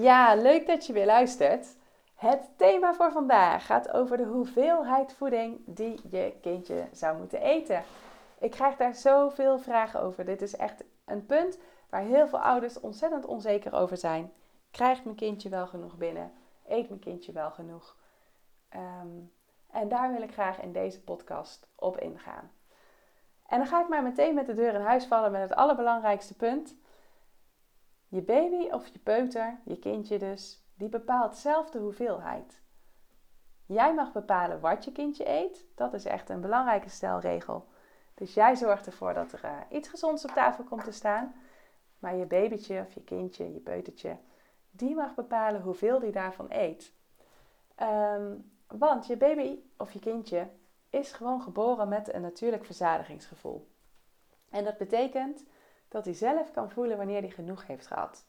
Ja, leuk dat je weer luistert. Het thema voor vandaag gaat over de hoeveelheid voeding die je kindje zou moeten eten. Ik krijg daar zoveel vragen over. Dit is echt een punt waar heel veel ouders ontzettend onzeker over zijn. Krijgt mijn kindje wel genoeg binnen? Eet mijn kindje wel genoeg? Ehm, en daar wil ik graag in deze podcast op ingaan. En dan ga ik maar meteen met de deur in huis vallen met het allerbelangrijkste punt. Je baby of je peuter, je kindje dus, die bepaalt zelf de hoeveelheid. Jij mag bepalen wat je kindje eet. Dat is echt een belangrijke stelregel. Dus jij zorgt ervoor dat er uh, iets gezonds op tafel komt te staan. Maar je babytje of je kindje, je peutertje, die mag bepalen hoeveel die daarvan eet. Um, want je baby of je kindje is gewoon geboren met een natuurlijk verzadigingsgevoel. En dat betekent dat hij zelf kan voelen wanneer hij genoeg heeft gehad.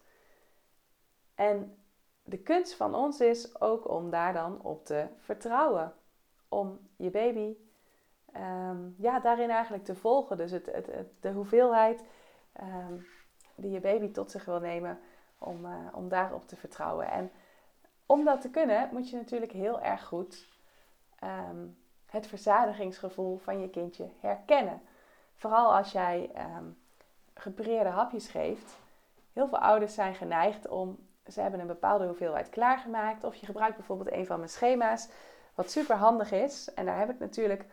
En de kunst van ons is ook om daar dan op te vertrouwen. Om je baby um, ja, daarin eigenlijk te volgen. Dus het, het, de hoeveelheid um, die je baby tot zich wil nemen, om, uh, om daarop te vertrouwen. En om dat te kunnen, moet je natuurlijk heel erg goed um, het verzadigingsgevoel van je kindje herkennen. Vooral als jij gepareerde hapjes geeft. Heel veel ouders zijn geneigd om, ze hebben een bepaalde hoeveelheid klaargemaakt. Of je gebruikt bijvoorbeeld een van mijn schema's, wat super handig is. En daar heb ik natuurlijk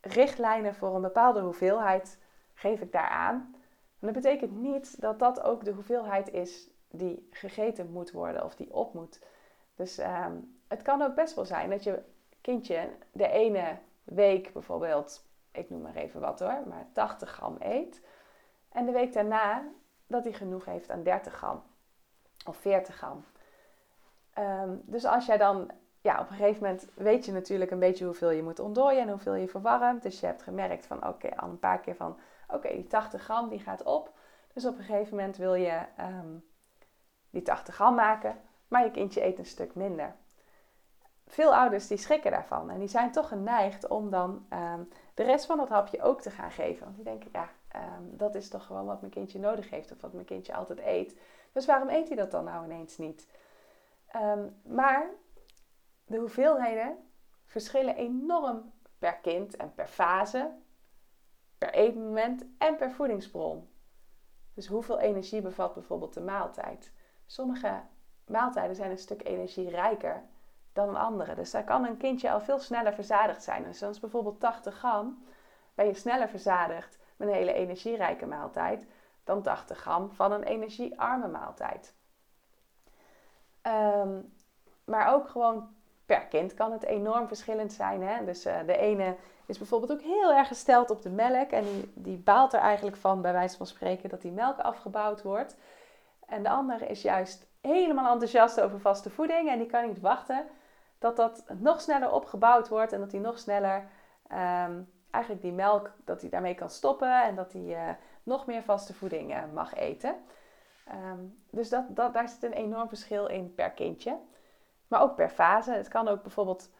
richtlijnen voor een bepaalde hoeveelheid, geef ik daar aan. En dat betekent niet dat dat ook de hoeveelheid is die gegeten moet worden of die op moet. Dus um, het kan ook best wel zijn dat je kindje de ene week bijvoorbeeld, ik noem maar even wat hoor, maar 80 gram eet. En de week daarna dat hij genoeg heeft aan 30 gram of 40 gram. Um, dus als jij dan, ja, op een gegeven moment weet je natuurlijk een beetje hoeveel je moet ontdooien en hoeveel je verwarmt. Dus je hebt gemerkt van, oké, al een paar keer van, oké, die 80 gram die gaat op. Dus op een gegeven moment wil je um, die 80 gram maken, maar je kindje eet een stuk minder. Veel ouders die schrikken daarvan en die zijn toch geneigd om dan um, de rest van het hapje ook te gaan geven. Want die denken, ja, Um, dat is toch gewoon wat mijn kindje nodig heeft of wat mijn kindje altijd eet. Dus waarom eet hij dat dan nou ineens niet? Um, maar de hoeveelheden verschillen enorm per kind en per fase, per eetmoment en per voedingsbron. Dus hoeveel energie bevat bijvoorbeeld de maaltijd? Sommige maaltijden zijn een stuk energierijker dan andere. Dus daar kan een kindje al veel sneller verzadigd zijn. Dus dan is bijvoorbeeld 80 gram, ben je sneller verzadigd een hele energierijke maaltijd dan 80 gram van een energiearme maaltijd. Um, maar ook gewoon per kind kan het enorm verschillend zijn. Hè? Dus uh, de ene is bijvoorbeeld ook heel erg gesteld op de melk. En die, die baalt er eigenlijk van, bij wijze van spreken, dat die melk afgebouwd wordt. En de andere is juist helemaal enthousiast over vaste voeding. En die kan niet wachten dat dat nog sneller opgebouwd wordt. En dat die nog sneller um, eigenlijk die melk, dat hij daarmee kan stoppen en dat hij uh, nog meer vaste voeding uh, mag eten. Um, dus dat, dat, daar zit een enorm verschil in per kindje. Maar ook per fase. Het kan ook bijvoorbeeld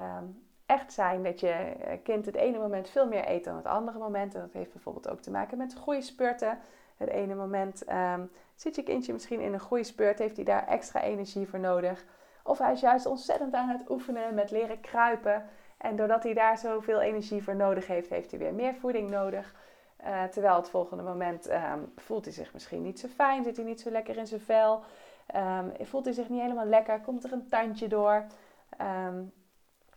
um, echt zijn dat je eh, kind het ene moment veel meer eet dan het andere moment. En dat heeft bijvoorbeeld ook te maken met groeispurten. Het ene moment um, zit je kindje misschien in een groeispurt, heeft hij daar extra energie voor nodig. Of hij is juist ontzettend aan het oefenen met leren kruipen. En doordat hij daar zoveel energie voor nodig heeft, heeft hij weer meer voeding nodig. Uh, terwijl het volgende moment um, voelt hij zich misschien niet zo fijn, zit hij niet zo lekker in zijn vel. Um, voelt hij zich niet helemaal lekker, komt er een tandje door.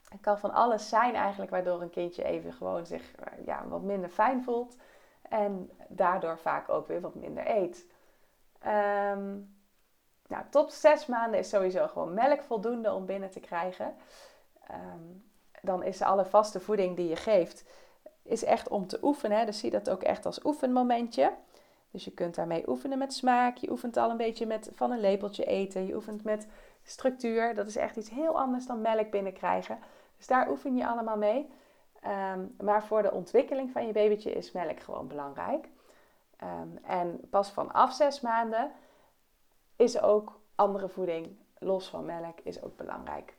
Het kan van alles zijn eigenlijk waardoor een kindje even gewoon zich ja, wat minder fijn voelt. En daardoor vaak ook weer wat minder eet. nou, tot zes maanden is sowieso gewoon melk voldoende om binnen te krijgen. Um, dan is alle vaste voeding die je geeft, is echt om te oefenen. Dus zie dat ook echt als oefenmomentje. Dus je kunt daarmee oefenen met smaak. Je oefent al een beetje met van een lepeltje eten. Je oefent met structuur. Dat is echt iets heel anders dan melk binnenkrijgen. Dus daar oefen je allemaal mee. Ehm, maar voor de ontwikkeling van je babytje is melk gewoon belangrijk. Um, en pas vanaf zes maanden is ook andere voeding, los van melk, is ook belangrijk.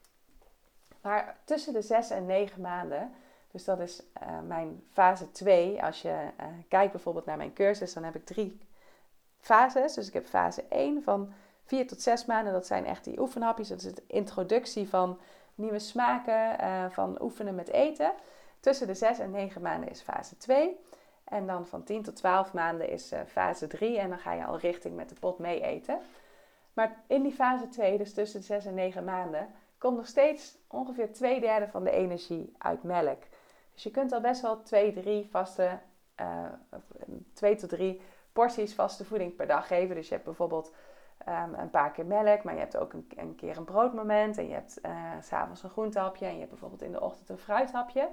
Maar tussen de zes en negen maanden, dus dat is uh, mijn fase 2. Als je uh, kijkt bijvoorbeeld naar mijn cursus, dan heb ik drie fases. Dus ik heb fase 1 van 4 tot 6 maanden. Dat zijn echt die oefenhapjes. Dat is de introductie van nieuwe smaken, uh, van oefenen met eten. Tussen de 6 en 9 maanden is fase 2. En dan van 10 tot 12 maanden is fase 3. En dan ga je al richting met de pot mee eten. Maar in die fase 2, dus tussen de 6 en 9 maanden, komt nog steeds ongeveer twee derde van de energie uit melk. Dus je kunt al best wel 2, 3 vaste, uh, 2 tot 3 porties vaste voeding per dag geven. Dus je hebt bijvoorbeeld um, een paar keer melk, maar je hebt ook een, een keer een broodmoment. En je hebt uh, s'avonds een groentehapje en je hebt bijvoorbeeld in de ochtend een fruithapje.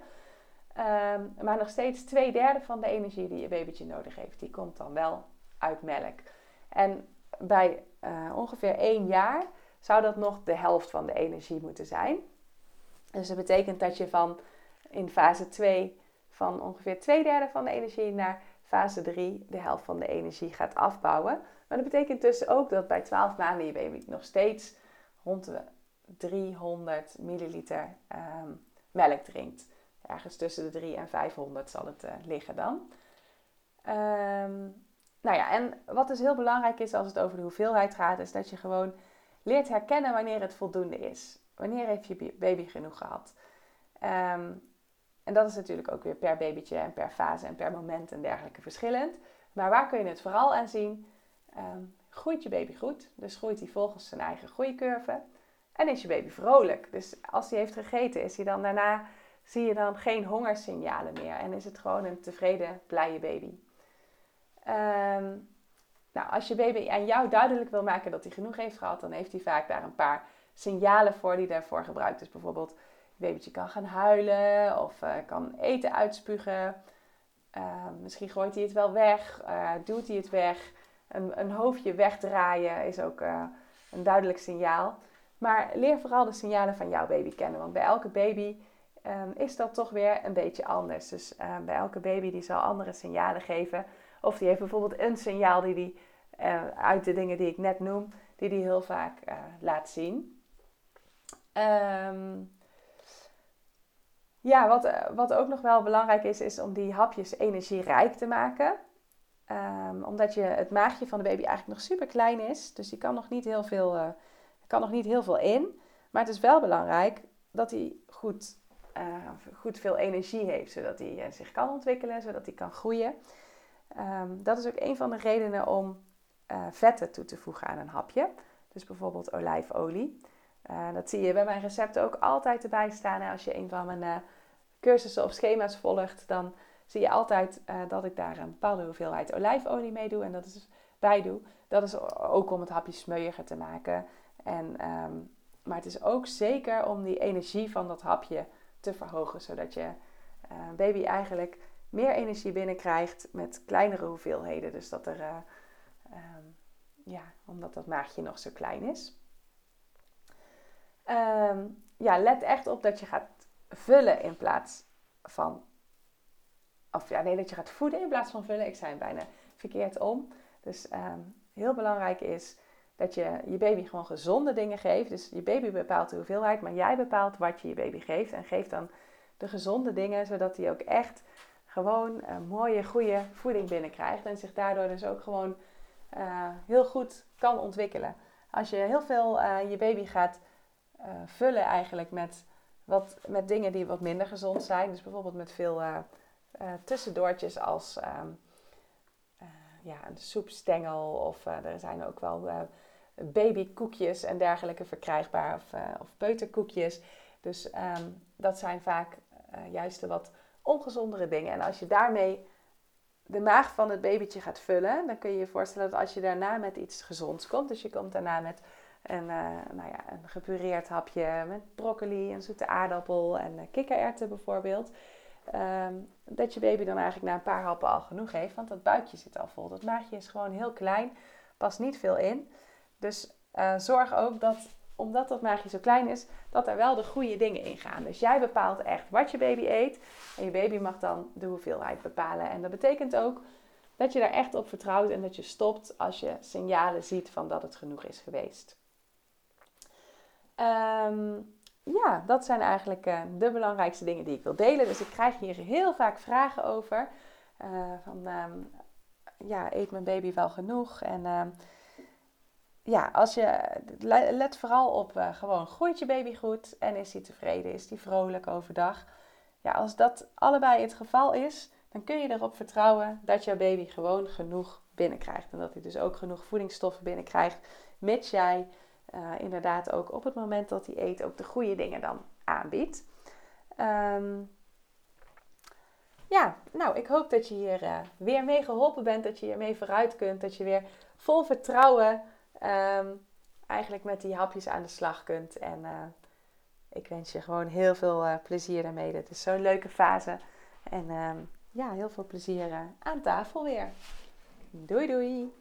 Um, maar nog steeds twee derde van de energie die je babytje nodig heeft, die komt dan wel uit melk. En bij ongeveer één jaar zou dat nog de helft van de energie moeten zijn. Dus dat betekent dat je van in fase 2 van ongeveer twee derde van de energie naar fase 3 de helft van de energie gaat afbouwen. Maar dat betekent dus ook dat bij 12 maanden je baby nog steeds rond de 300 milliliter um, melk drinkt. Ergens tussen de 3 en 500 zal het uh, liggen dan. Um, nou ja, en wat dus heel belangrijk is als het over de hoeveelheid gaat, is dat je gewoon leert herkennen wanneer het voldoende is. Wanneer heeft je baby genoeg gehad? Um, en dat is natuurlijk ook weer per babytje en per fase en per moment en dergelijke verschillend. Maar waar kun je het vooral aan zien? Um, groeit je baby goed? Dus groeit hij volgens zijn eigen groeicurve? En is je baby vrolijk? Dus als hij heeft gegeten, is hij dan daarna, zie je dan geen hongersignalen meer. En is het gewoon een tevreden, blije baby. Um, nou, als je baby aan jou duidelijk wil maken dat hij genoeg heeft gehad, dan heeft hij vaak daar een paar signalen voor die daarvoor gebruikt. Dus bijvoorbeeld babytje kan gaan huilen of uh, kan eten uitspugen. Uh, misschien gooit hij het wel weg, uh, duwt hij het weg. Een, een hoofdje wegdraaien is ook een duidelijk signaal. Maar leer vooral de signalen van jouw baby kennen. Want bij elke baby is dat toch weer een beetje anders. Dus bij elke baby die zal andere signalen geven. Of die heeft bijvoorbeeld een signaal die die uit de dingen die ik net noem, die die heel vaak laat zien. Um, ja, wat, eh, wat ook nog wel belangrijk is, is om die hapjes energierijk te maken. Um, omdat je, het maagje van de baby eigenlijk nog super klein is. Dus die kan nog niet heel veel, kan nog niet heel veel in. Maar het is wel belangrijk dat hij goed, goed veel energie heeft. Zodat hij zich kan ontwikkelen, zodat hij kan groeien. Um, dat is ook een van de redenen om vetten toe te voegen aan een hapje. Dus bijvoorbeeld olijfolie. dat zie je bij mijn recepten ook altijd erbij staan. Als je een van mijn cursussen of schema's volgt, dan zie je altijd dat ik daar een bepaalde hoeveelheid olijfolie mee doe. En dat is bij doe. Dat is ook om het hapje smeuiger te maken. En, um, maar het is ook zeker om die energie van dat hapje te verhogen. Zodat je baby eigenlijk meer energie binnenkrijgt met kleinere hoeveelheden. Dus dat er, uh, ja, omdat dat maagje nog zo klein is. Um, ja, let echt op dat je gaat vullen in plaats van. Of ja, nee, dat je gaat voeden in plaats van vullen. Ik zei bijna verkeerd om. Dus um, heel belangrijk is dat je je baby gewoon gezonde dingen geeft. Dus je baby bepaalt de hoeveelheid, maar jij bepaalt wat je je baby geeft. En geef dan de gezonde dingen, zodat hij ook echt gewoon mooie, goede voeding binnenkrijgt. En zich daardoor dus ook gewoon uh, heel goed kan ontwikkelen. Als je heel veel uh, je baby gaat uh, vullen eigenlijk met wat, met dingen die wat minder gezond zijn. Dus bijvoorbeeld met veel tussendoortjes als uh, ja, een soepstengel. Of er zijn ook wel babykoekjes en dergelijke verkrijgbaar. Of, of peuterkoekjes. Dus um, dat zijn vaak juist de wat ongezondere dingen. En als je daarmee de maag van het babytje gaat vullen, dan kun je je voorstellen dat als je daarna met iets gezonds komt, dus je komt daarna met en uh, nou ja, een gepureerd hapje met broccoli, een zoete aardappel en uh, kikkererwten bijvoorbeeld. ehm, dat je baby dan eigenlijk na een paar happen al genoeg heeft. Want dat buikje zit al vol. Dat maagje is gewoon heel klein, past niet veel in. Dus uh, zorg ook dat, omdat dat maagje zo klein is, dat er wel de goede dingen in gaan. Dus jij bepaalt echt wat je baby eet. En je baby mag dan de hoeveelheid bepalen. En dat betekent ook dat je daar echt op vertrouwt en dat je stopt als je signalen ziet van dat het genoeg is geweest. Um, ja, dat zijn eigenlijk uh, de belangrijkste dingen die ik wil delen. Dus ik krijg hier heel vaak vragen over. Uh, van, um, ja, eet mijn baby wel genoeg? En uh, ja, als je, let vooral op, uh, gewoon groeit je baby goed en is hij tevreden, is hij vrolijk overdag. Ja, als dat allebei het geval is, dan kun je erop vertrouwen dat jouw baby gewoon genoeg binnenkrijgt. En dat hij dus ook genoeg voedingsstoffen binnenkrijgt, mits jij uh, inderdaad ook op het moment dat hij eet ook de goede dingen dan aanbiedt. Um, ja, nou, ik hoop dat je hier uh, weer mee geholpen bent, dat je hiermee vooruit kunt, dat je weer vol vertrouwen um, eigenlijk met die hapjes aan de slag kunt. En uh, ik wens je gewoon heel veel uh, plezier daarmee. Het is zo'n leuke fase. En um, ja, heel veel plezier aan tafel weer. Doei doei!